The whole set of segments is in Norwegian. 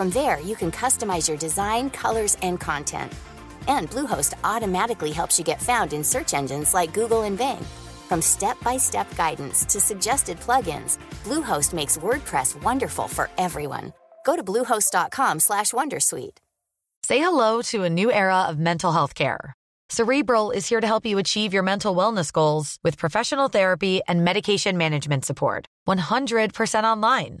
From there, you can customize your design, colors, and content. And Bluehost automatically helps you get found in search engines like Google and Bing. From step-by-step guidance to suggested plugins, Bluehost makes WordPress wonderful for everyone. Go to bluehost.com/wondersuite. Say hello to a new era of mental health care. Cerebral is here to help you achieve your mental wellness goals with professional therapy and medication management support. 100% online.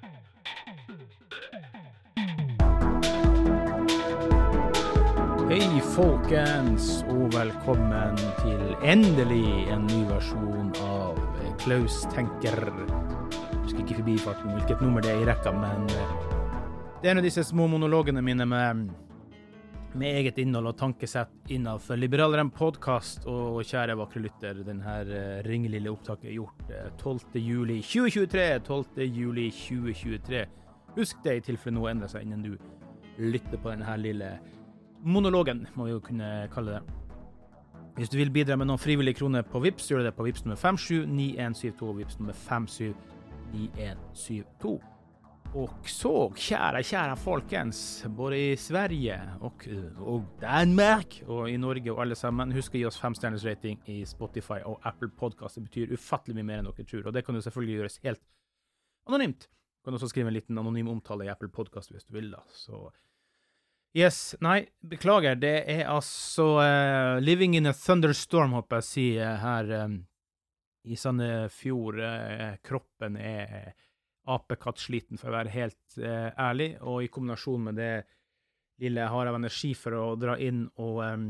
Hei, folkens, og velkommen til endelig en ny versjon av Klaus tenker. Jeg husker ikke forbi farten hvilket nummer det er i rekka, men eh, det er en av disse små monologene mine med, med eget innhold og tankesett innenfor Liberaleren podkast. Og kjære vakre lytter, denne eh, ringelille opptaket er gjort 12. juli 2023. 12. juli 2023. Husk det i tilfelle noe endrer seg innen du lytter på denne lille monologen, må vi jo kunne kalle det. Hvis du vil bidra med noen frivillige kroner på VIPS, gjør du det på VIPS nummer 579172 og VIPS nummer 579172. Og så, kjære, kjære folkens, både i Sverige og, og Danmark og i Norge og alle sammen, husk å gi oss femstjerners rating i Spotify og Apple Podcast. Det betyr ufattelig mye mer enn dere tror, og det kan jo selvfølgelig gjøres helt anonymt. Du kan også skrive en liten anonym omtale i Apple Podcast hvis du vil, da. Så Yes. Nei, beklager. Det er altså uh, 'Living in a Thunderstorm', håper jeg å si, uh, her um, i Sandefjord. Uh, kroppen er apekattsliten, for å være helt ærlig, og i kombinasjon med det lille jeg har av energi for å dra inn og, um,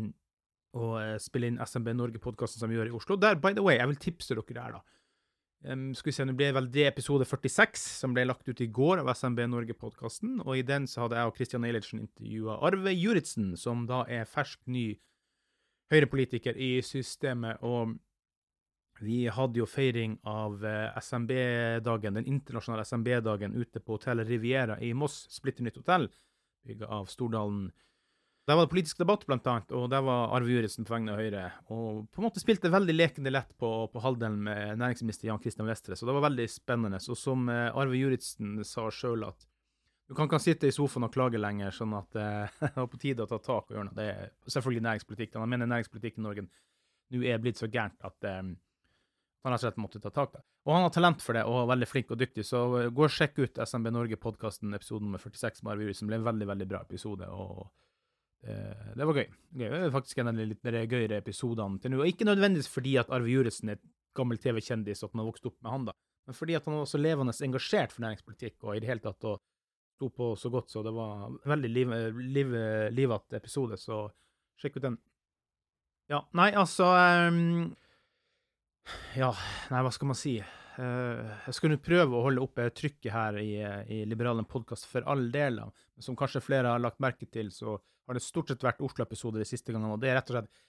og spille inn SMB Norge-podkasten som vi gjør i Oslo. Der, by the way, jeg vil tipse dere der, da. Um, skal vi se, Nå ble vel det episode 46, som ble lagt ut i går av SMB Norge-podkasten. Og i den så hadde jeg og Christian Eilertsen intervjua Arve Juritzen, som da er fersk, ny høyrepolitiker i systemet. Og vi hadde jo feiring av uh, SMB-dagen, den internasjonale SMB-dagen, ute på hotellet Riviera i Moss. Splitter nytt hotell, bygga av Stordalen der var det politisk debatt, blant annet, og der var Arve Juritzen på vegne av Høyre. Og på en måte spilte veldig lekende lett på, på halvdelen med næringsminister Jan Christian Vestre, så det var veldig spennende. Og som eh, Arve Juritzen sa sjøl, at du kan ikke sitte i sofaen og klage lenger, sånn at eh, det var på tide å ta tak og gjøre noe. Det er selvfølgelig næringspolitikk. Han mener næringspolitikk i Norge nå er blitt så gærent at um, han rett og slett måtte ta tak der. Og han har talent for det, og er veldig flink og dyktig, så gå og sjekk ut SMB Norge-podkasten, episode nummer 46 med Arve Juritzen. Ble en veldig, veldig bra episode. og det var gøy. gøy. Det er faktisk en av de litt gøyere episodene til nå. Og ikke nødvendigvis fordi at Arve Juritzen er gammel TV-kjendis, og at man har vokst opp med han, da, men fordi at han var så levende engasjert for næringspolitikk og i det hele tatt og sto på så godt, så det var en veldig liv, liv, livatt episode, så sjekk ut den. Ja, nei, altså um, Ja, nei, hva skal man si? Uh, jeg skal nå prøve å holde oppe trykket her i, i Liberalen podkast for all del, som kanskje flere har lagt merke til, så har det stort sett vært Oslo-episoder de siste gangene. og det er rett og slett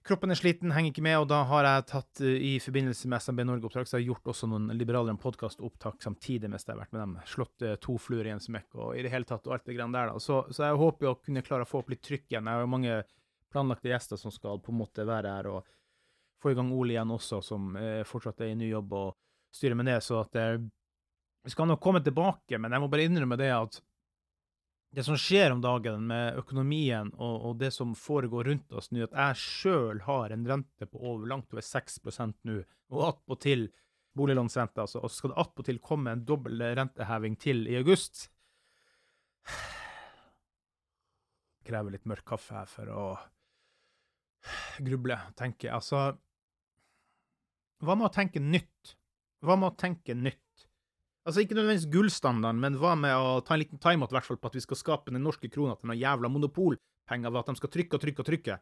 Kroppen er sliten, henger ikke med, og da har jeg tatt uh, i forbindelse med SMB Norge-oppdrag, så har jeg gjort også noen Liberalen podkast-opptak samtidig mens jeg har vært med dem. Slått uh, to fluer i en smekk og i det hele tatt og alt det greiene der, da. Så, så, jeg håper jo å kunne klare å få opp litt trykk igjen. Jeg har jo mange planlagte gjester som skal på en måte være her, og få i gang Ole igjen også, som eh, fortsatt er i ny jobb og styrer med det, så at vi skal nok komme tilbake, men jeg må bare innrømme det at det som skjer om dagen med økonomien og, og det som foregår rundt oss nå, at jeg sjøl har en rente på over, langt over 6% nå, og attpåtil boliglånsrente, altså, og skal det attpåtil komme en dobbel renteheving til i august Krever litt mørk kaffe her for å gruble, tenker jeg. Altså Hva med å tenke nytt? Hva med å tenke nytt? Altså Ikke nødvendigvis gullstandarden, men hva med å ta en liten timeout hvert fall på at vi skal skape den norske krona til noen jævla monopolpenger ved at de skal trykke og trykke og trykke?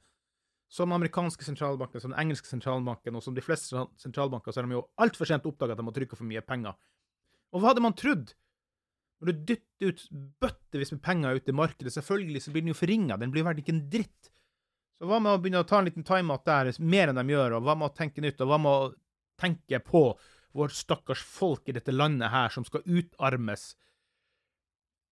Som amerikanske sentralbanker, som den engelske sentralbanken og som de fleste sentralbanker, så har de jo altfor sent oppdaga at de må trykke for mye penger. Og hva hadde man trodd? Når du dytter ut bøttevis med penger ut i markedet, selvfølgelig så blir den jo forringa, den blir verdt ikke en dritt. Så hva med å begynne å ta en liten timeout der, mer enn de gjør, og hva med å tenke nytt, og hva med å tenke på vårt stakkars folk i dette landet her som skal utarmes.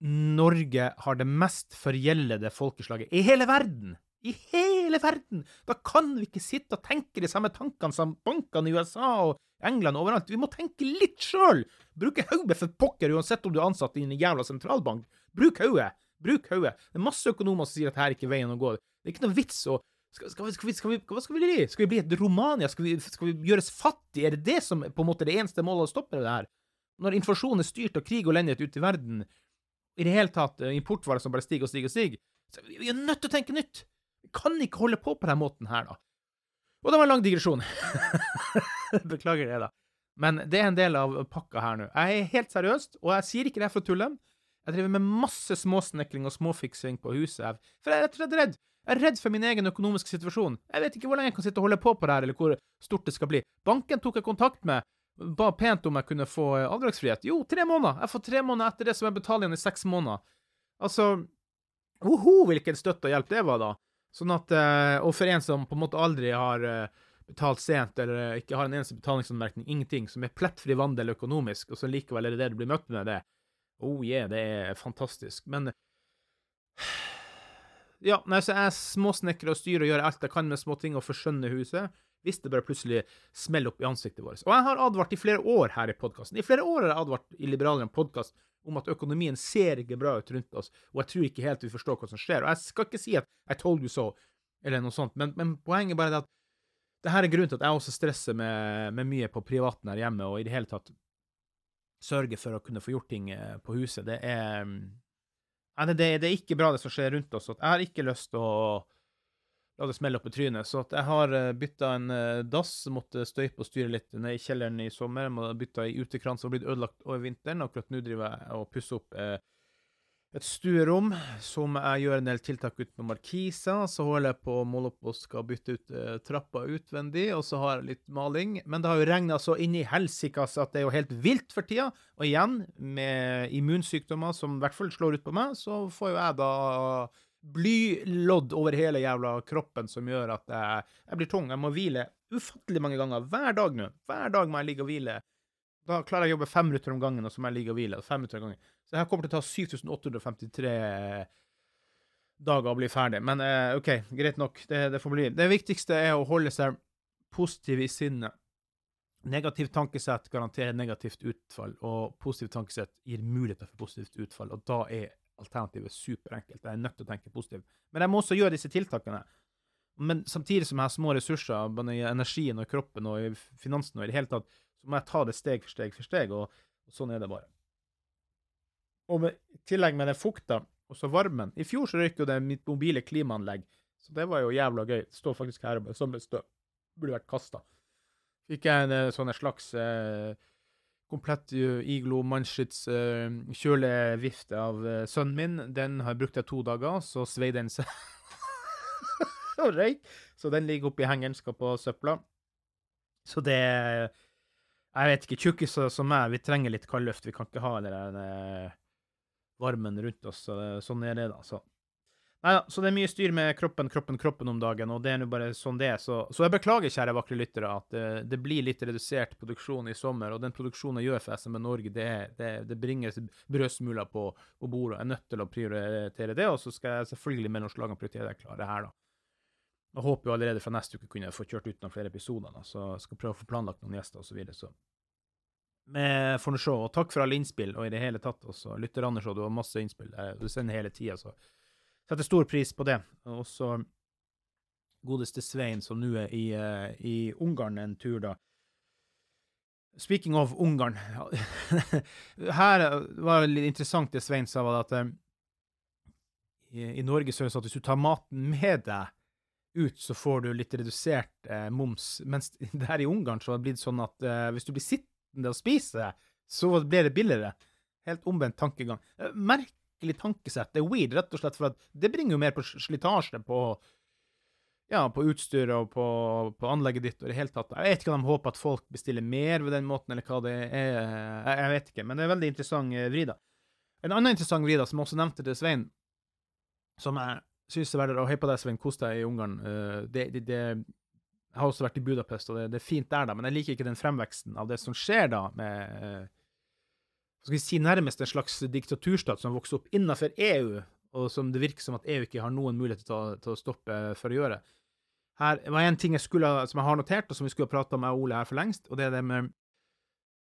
Norge har det mest forgjeldede folkeslaget i hele verden! I hele verden! Da kan vi ikke sitte og tenke de samme tankene som bankene i USA og England og overalt. Vi må tenke litt sjøl! Bruke hodet for pokker, uansett om du er ansatt i en jævla sentralbank. Bruk hodet! Bruk hodet! Det er masse økonomer som sier at her er ikke veien å gå. Det er ikke noe vits å skal, skal, vi, skal, vi, skal, vi, Hva skal vi bli? Skal vi bli et Romania? Skal vi, skal vi gjøres fattige? Er det det som på en måte det eneste målet å stoppe det her? Når inflasjonen er styrt av krig og elendighet ute i verden, i det hele tatt eh, importvarer som bare stiger og stiger og stiger, så vi er nødt til å tenke nytt. Vi kan ikke holde på på denne måten her, da. Og det var en lang digresjon. Beklager det, da. Men det er en del av pakka her nå. Jeg er helt seriøst, og jeg sier ikke det for å tulle. Jeg driver med masse småsnekring og småfiksing på huset, for jeg er rett og slett redd jeg er redd for min egen økonomiske situasjon. Jeg vet ikke hvor lenge jeg kan sitte og holde på på det her, eller hvor stort det skal bli. Banken tok jeg kontakt med, ba pent om jeg kunne få eh, avdragsfrihet. Jo, tre måneder. Jeg får tre måneder etter det som jeg betaler igjen i seks måneder. Altså Woho, hvilken støtte og hjelp det var, da. Sånn at eh, Og for en som på en måte aldri har eh, betalt sent, eller ikke har en eneste betalingsanmerkning, ingenting, som er plettfri vandel økonomisk, og så likevel er det det du blir møtt med, det Oh yeah, det er fantastisk. Men ja, nei, så jeg småsnekrer og styrer og gjør alt jeg kan med småting og forskjønner huset, hvis det bare plutselig smeller opp i ansiktet vårt. Og jeg har advart i flere år her i podkasten. I flere år har jeg advart i Liberaleren podkast om at økonomien ser ikke bra ut rundt oss, og jeg tror ikke helt vi forstår hva som skjer. Og jeg skal ikke si at 'I told you so', eller noe sånt, men, men poenget er bare at det her er grunnen til at jeg også stresser med, med mye på privaten her hjemme, og i det hele tatt sørger for å kunne få gjort ting eh, på huset. Det er Nei, det, det, er ikke bra, det som skjer rundt oss. Jeg har ikke lyst til å la det smelle opp i trynet. Så jeg har eh, bytta en eh, dass, måtte støype og styre litt ned i kjelleren i sommer. Må bytta ei utekrans som har blitt ødelagt over vinteren. Akkurat nå driver jeg og pusser opp eh, et stuerom som jeg gjør en del tiltak ut med markiser. Så holder jeg på å måle opp og skal bytte ut eh, trappa utvendig, og så har jeg litt maling. Men det har jo regna så inn i helsikas at det er jo helt vilt for tida. Og igjen, med immunsykdommer som i hvert fall slår ut på meg, så får jo jeg da blylodd over hele jævla kroppen som gjør at jeg, jeg blir tung. Jeg må hvile ufattelig mange ganger hver dag nå. Hver dag må jeg ligge og hvile. Da klarer jeg å jobbe fem minutter om gangen, og så må jeg ligge og hvile. Fem minutter om gangen. Så det her kommer til å ta 7853 dager å bli ferdig. Men eh, OK, greit nok. Det, det, får bli. Det viktigste er å holde seg positiv i sinnet. Negativt tankesett garanterer negativt utfall, og positivt tankesett gir muligheter for positivt utfall. Og da er alternativet superenkelt. Jeg er nødt til å tenke positivt. Men jeg må også gjøre disse tiltakene. Men samtidig som jeg har små ressurser, både i energien og kroppen og i finansen og i det hele tatt, må jeg ta det steg for steg for steg, og, og sånn er det bare. Og med, i tillegg med den fukta, og så varmen. I fjor så røyk jo det mitt mobile klimaanlegg, så det var jo jævla gøy. Det står faktisk her og samler støv. Burde vært kasta. Fikk jeg en eh, sånn slags eh, komplett uh, Iglo Manchits eh, kjølevifte av eh, sønnen min. Den har jeg brukt i to dager, så svei den seg og røyk. Så den ligger oppi hengeren, skal på søpla. Så det Jeg vet ikke. Tjukkiser som meg, vi trenger litt kaldluft. Vi kan ikke ha den varmen rundt oss. Sånn er det, da. Så. Neida, så det er mye styr med kroppen, kroppen, kroppen om dagen, og det er nå bare sånn det er. Så, så, jeg beklager, kjære vakre lyttere, at det, det, blir litt redusert produksjon i sommer. Og den produksjonen jeg gjør for SME Norge, det, det, det bringer brødsmuler på, på bordet. Jeg er nødt til å prioritere det, og så skal jeg selvfølgelig mellom slagene prioritere det klare her, da. Jeg håper jo allerede fra neste uke kunne jeg få kjørt ut noen flere episoder, da, så jeg skal prøve å få planlagt noen gjester osv. Så, videre, så med får nå se. Og takk for alle innspill, og i det hele tatt også. Lytter Anders, og du har masse innspill. Du sender hele tida, så setter stor pris på det. Og så godeste Svein, som nå er i, uh, i Ungarn en tur, da. Speaking of Ungarn Her var det litt interessant det Svein sa, var at i, Norge så er det sånn at hvis du tar maten med deg ut, så får du litt redusert eh, moms. Mens der i Ungarn så har det blitt sånn at eh, hvis du blir sittende og spise, så blir det billigere. Helt omvendt tankegang. Eh, merkelig tankesett. Det er weird, rett og slett, for at det bringer jo mer på slitasje på ja, på utstyret og på, på, anlegget ditt og i det hele tatt. Jeg vet ikke om de håper at folk bestiller mer ved den måten, eller hva det er. Jeg, vet ikke, men det er en veldig interessant eh, vri, da. En annen interessant vri, da, som jeg også nevnte til Svein, som jeg synes er verdt å Hei på deg, Svein, kos deg i Ungarn. Uh, det, det, det, jeg har også vært i Budapest, og det, det, er fint der, da, men jeg liker ikke den fremveksten av det som skjer da, med uh, skal vi si nærmest en slags diktaturstat som vokser opp innenfor EU, og som det virker som at EU ikke har noen mulighet til å, til å stoppe for å gjøre. Her var en ting jeg skulle, som jeg har notert, og som vi skulle ha prata med Ole her for lengst, og det er det med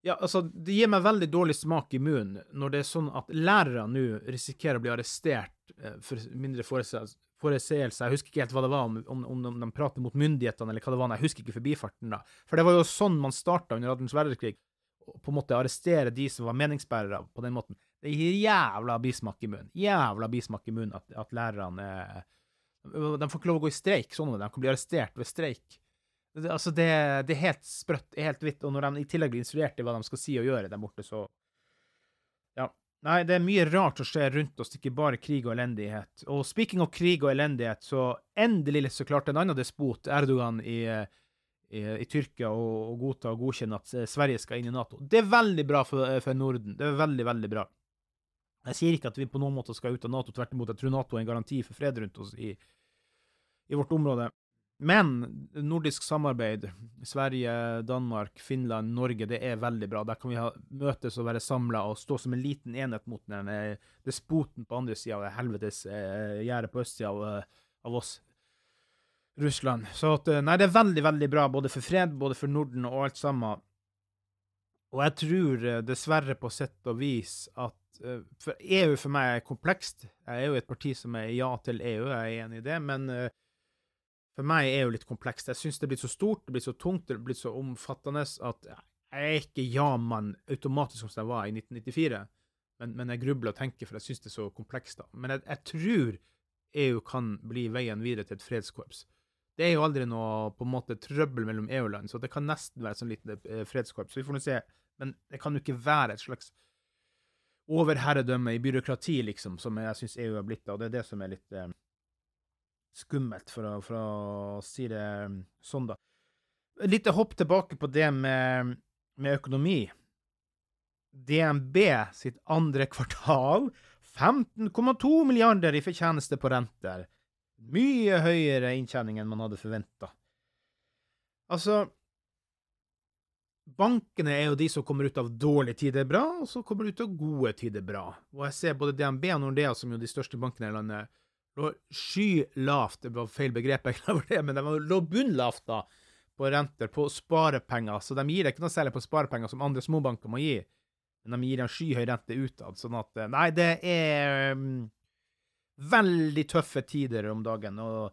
ja, altså, Det gir meg veldig dårlig smak i munnen når det er sånn at lærere nå risikerer å bli arrestert eh, for mindre foreseelser. Jeg husker ikke helt hva det var, om, om, om de prater mot myndighetene, eller hva det var. Jeg husker ikke forbifarten, da. For det var jo sånn man starta under andres verdenskrig. På en måte arrestere de som var meningsbærere på den måten. Det gir jævla bismak i munnen. Jævla bismak i munnen at, at lærerne er de får ikke lov å gå i streik, sånn de kan bli arrestert ved streik. Det, altså, det, det, er helt sprøtt, helt vidt. Og når de i tillegg blir instruert i hva de skal si og gjøre der borte, så Ja. Nei, det er mye rart som skjer rundt oss, ikke bare krig og elendighet. Og speaking of krig og elendighet, så endelig så klarte en annen despot, Erdogan, i, i, i Tyrkia å godta og godkjenne at Sverige skal inn i Nato. Det er veldig bra for, for Norden. Det er veldig, veldig bra. Jeg sier ikke at vi på noen måte skal ut av Nato, tvert imot. Jeg tror Nato er en garanti for fred rundt oss i, i vårt område. Men nordisk samarbeid, Sverige, Danmark, Finland, Norge, det er veldig bra. Der kan vi ha, møtes og være samla og stå som en liten enhet mot den eh, despoten på andre sida av helvetes eh, gjerdet på østsida av, eh, av, oss. Russland. Så at, nei, det er veldig, veldig bra, både for fred, både for Norden og alt sammen. Og jeg tror dessverre på sett og vis at for EU for meg er komplekst. Jeg er jo et parti som er ja til EU, jeg er enig i det. Men for meg er EU litt komplekst. Jeg syns det blitt så stort, det blir så tungt, det blir så omfattende at jeg er ikke ja-mann automatisk som jeg var i 1994. Men, men jeg grubler og tenker, for jeg syns det er så komplekst. da. Men jeg, jeg, tror EU kan bli veien videre til et fredskorps. Det er jo aldri noe på en måte trøbbel mellom EU-land, så det kan nesten være et sånn lite eh, fredskorps. Vi får nå se. Men det kan jo ikke være et slags overherredømme i byråkrati, liksom, som jeg syns EU har blitt. Og det er det som er litt eh, skummelt, for å, for å, si det mm, sånn, da. Litt hopp tilbake på det med, med økonomi. DNB sitt andre kvartal 15,2 milliarder i fortjeneste på renter. Mye høyere inntjening enn man hadde forventa. Altså, Bankene er jo de som kommer ut av dårlige tider bra, og så kommer de ut av gode tider bra. Og jeg ser både DNB og Nordea, som jo de største bankene i landet, lå skylavt, det var feil begrep, jeg det, men de lå bunnlavt da, på renter, på sparepenger. Så de gir deg ikke noe særlig på sparepenger som andre småbanker må gi, men de gir en skyhøy rente utad. Sånn at Nei, det er um, veldig tøffe tider om dagen. og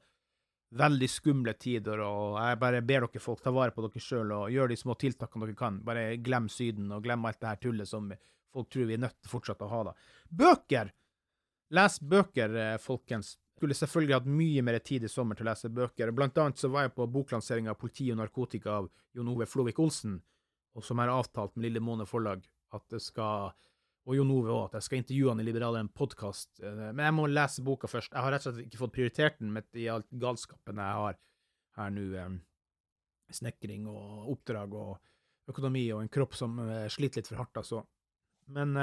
veldig skumle tider, og jeg bare ber dere folk ta vare på dere sjøl og gjør de små tiltakene dere kan. Bare glem Syden, og glem alt det her tullet som folk tror vi er nødt til fortsatt å ha. da. Bøker! Les bøker, eh, folkens. Skulle selvfølgelig hatt mye mer tid i sommer til å lese bøker. Blant annet så var jeg på boklansering av Politi og narkotika av Jon Ove Flovik-Olsen, og som er avtalt med Lille Måne forlag at det skal og Jon Ove òg, at jeg skal intervjue han i Liberale en podkast. Eh, men jeg må lese boka først. Jeg har rett og slett ikke fått prioritert den med i alt galskapen jeg har her nå. Eh, snekring og oppdrag og økonomi og en kropp som sliter litt for hardt, altså. Men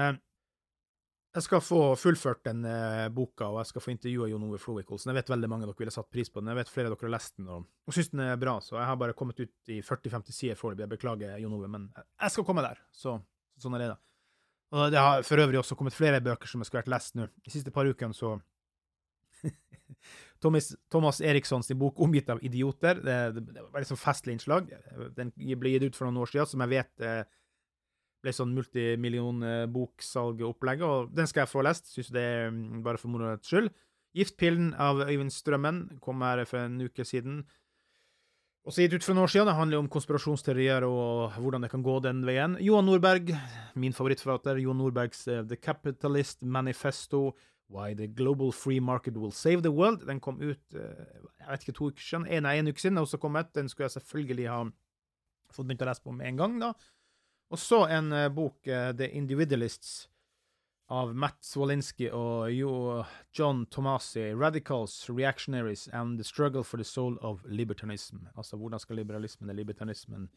jeg skal få fullført den boka, og jeg skal få intervjua Jon Ove Flovik Olsen. Jeg vet veldig mange av dere ville satt pris på den. Jeg vet flere av dere har lest den og, og syns den er bra, så jeg har bare kommet ut i 40-50 sider foreløpig. Jeg beklager, Jon Ove, men jeg skal komme der. Så sånn er det, da. Og det har for øvrig også kommet flere bøker som jeg skulle vært lest nå. De siste par ukene så Thomas, Thomas Erikssons bok 'Omgitt av idioter'. Det, det, det var sånn festlig innslag. Den ble gitt ut for noen år siden, som jeg vet eh, ble sånn multimillion-boksalgopplegg, og den skal jeg få lest. Syns det er mm, bare for moroets skyld. 'Giftpillen' av Øyvind Strømmen kom her for en uke siden. Også gitt ut for noen år siden. Det handler om konspirasjonsteorier og hvordan det kan gå den veien. Johan Nordberg, min favorittforfatter, Johan Nordbergs uh, The Capitalist Manifesto. Why the Global Free Market Will Save the World. Den kom ut uh, jeg vet ikke, to uker siden. En, en uke siden, og også kommet. Den skulle jeg selvfølgelig ha fått begynt å lese på med en gang. da. Og så en uh, bok, The Individualists av Matt Zwolinski og jo John Tomasi, 'Radicals, Reactionaries and the Struggle for the Soul of Libertanism'. Altså hvordan skal liberalismen og libertanismen,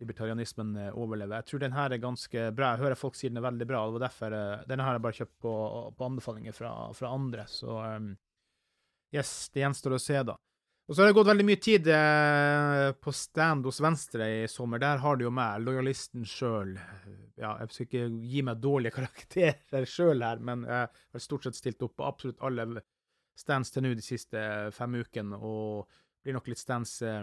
libertarianismen eh, overleve? Jeg tror den her er ganske bra. Jeg hører folk sier den er veldig bra. og derfor denne har jeg bare kjøpt på, på anbefalinger fra, fra, andre. Så um, yes, det gjenstår å se, da. Og så har det gått veldig mye tid eh, på stand hos Venstre i sommer. Der har du jo meg, lojalisten sjøl. Ja, jeg skal ikke gi meg dårlige karakterer sjøl her, men jeg har stort sett stilt opp på absolutt alle stands til nå de siste fem ukene, og blir nok litt stands eh,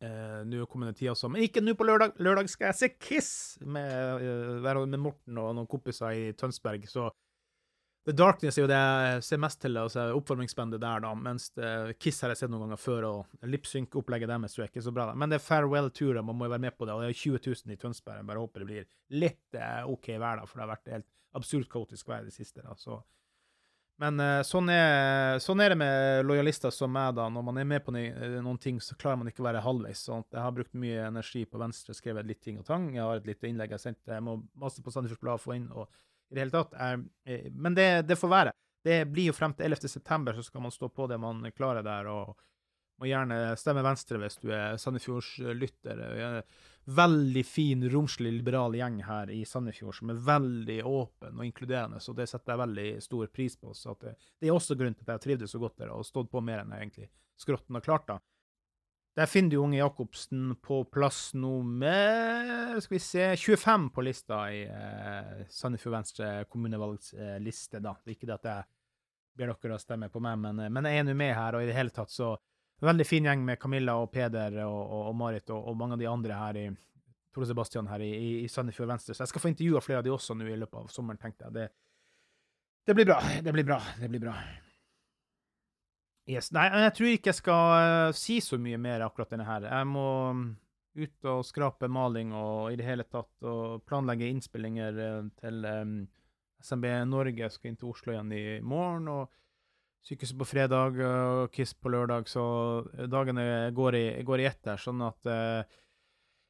eh nå kommende tid også. Men ikke nå på lørdag. Lørdag skal jeg se Kiss med, uh, med Morten og noen kompiser i Tønsberg. så The Darkness er jo det jeg ser mest til, altså oppvarmingsbandet der, da, mens Kiss har jeg sett noen ganger før, og lipsynk-opplegget deres er ikke så bra. Da. Men det er farewell-turer, man må jo være med på det, og det er 20 000 i Tønsberg. Jeg bare håper det blir litt eh, OK vær, da, for det har vært helt absurd kaotisk vær i det siste. da, så men uh, sånn, er, sånn, er, det med lojalister som meg, da. Når man er med på eh, noen ting, så klarer man ikke å være halvveis. sånn Jeg har brukt mye energi på Venstre, skrevet litt ting og tang. Jeg har et lite innlegg jeg sendte. Jeg må masse på Sandefjords Blad få inn. og i det hele tatt. Eh, men det, det, får være. Det blir jo frem til 11. september, så skal man stå på det man klarer der. og må gjerne stemme Venstre hvis du er Sandefjords-lytter. Veldig fin, romslig, liberal gjeng her i Sandefjord som er veldig åpen og inkluderende, så det setter jeg veldig stor pris på. Så det, det, er også grunnen til at jeg trivdes så godt der og stått på mer enn jeg egentlig skråtten har klart. da. Der finner du Unge Jacobsen på plass nummer skal vi se, 25 på lista i eh, Sandefjord Venstre kommunevalgsliste. da. Det er ikke det at jeg ber dere å stemme på meg, men, eh, men jeg er nå med her, og i det hele tatt så Veldig fin gjeng med Camilla og Peder og, og, og Marit og, og, mange av de andre her i Tore Sebastian her i, i Sandefjord Venstre. Så jeg skal få intervjua flere av de også nå i løpet av sommeren, tenkte jeg. Det, det blir bra. Det blir bra. Det blir bra. Yes. Nei, jeg tror ikke jeg skal uh, si så mye mer akkurat denne her. Jeg må um, ut og skrape maling og i det hele tatt og planlegge innspillinger uh, til um, SMB Norge. Jeg skal inn til Oslo igjen i morgen. og Sykehuset på fredag og Kiss på lørdag, så dagene går i, går i ett der. Sånn at uh,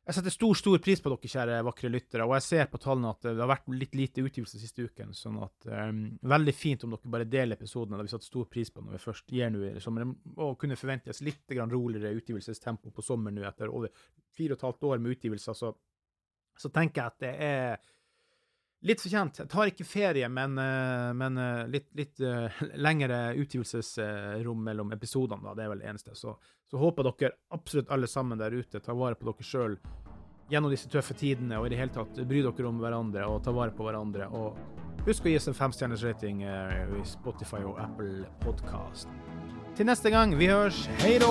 jeg setter stor stor pris på dere, kjære vakre lyttere, og jeg ser på tallene at det har vært litt lite utgivelse siste uken. sånn at um, Veldig fint om dere bare deler episoden. Det har vi satt stor pris på når vi først gir nå i sommeren. Og kunne forventes litt roligere utgivelsestempo på sommeren nå etter over fire og et halvt år med utgivelser. Så, så tenker jeg at det er Litt fortjent. Jeg tar ikke ferie, men, eh, men eh, litt, litt uh, lengre utgivelsesrom mellom episodene. da, Det er vel det eneste. Så, så håper dere absolutt alle sammen der ute tar vare på dere sjøl gjennom disse tøffe tidene, og i det hele tatt bry dere om hverandre og ta vare på hverandre. Og husk å gi oss en femstjerners rating i Spotify og Apple Podkast. Til neste gang, vi høres. Hei då!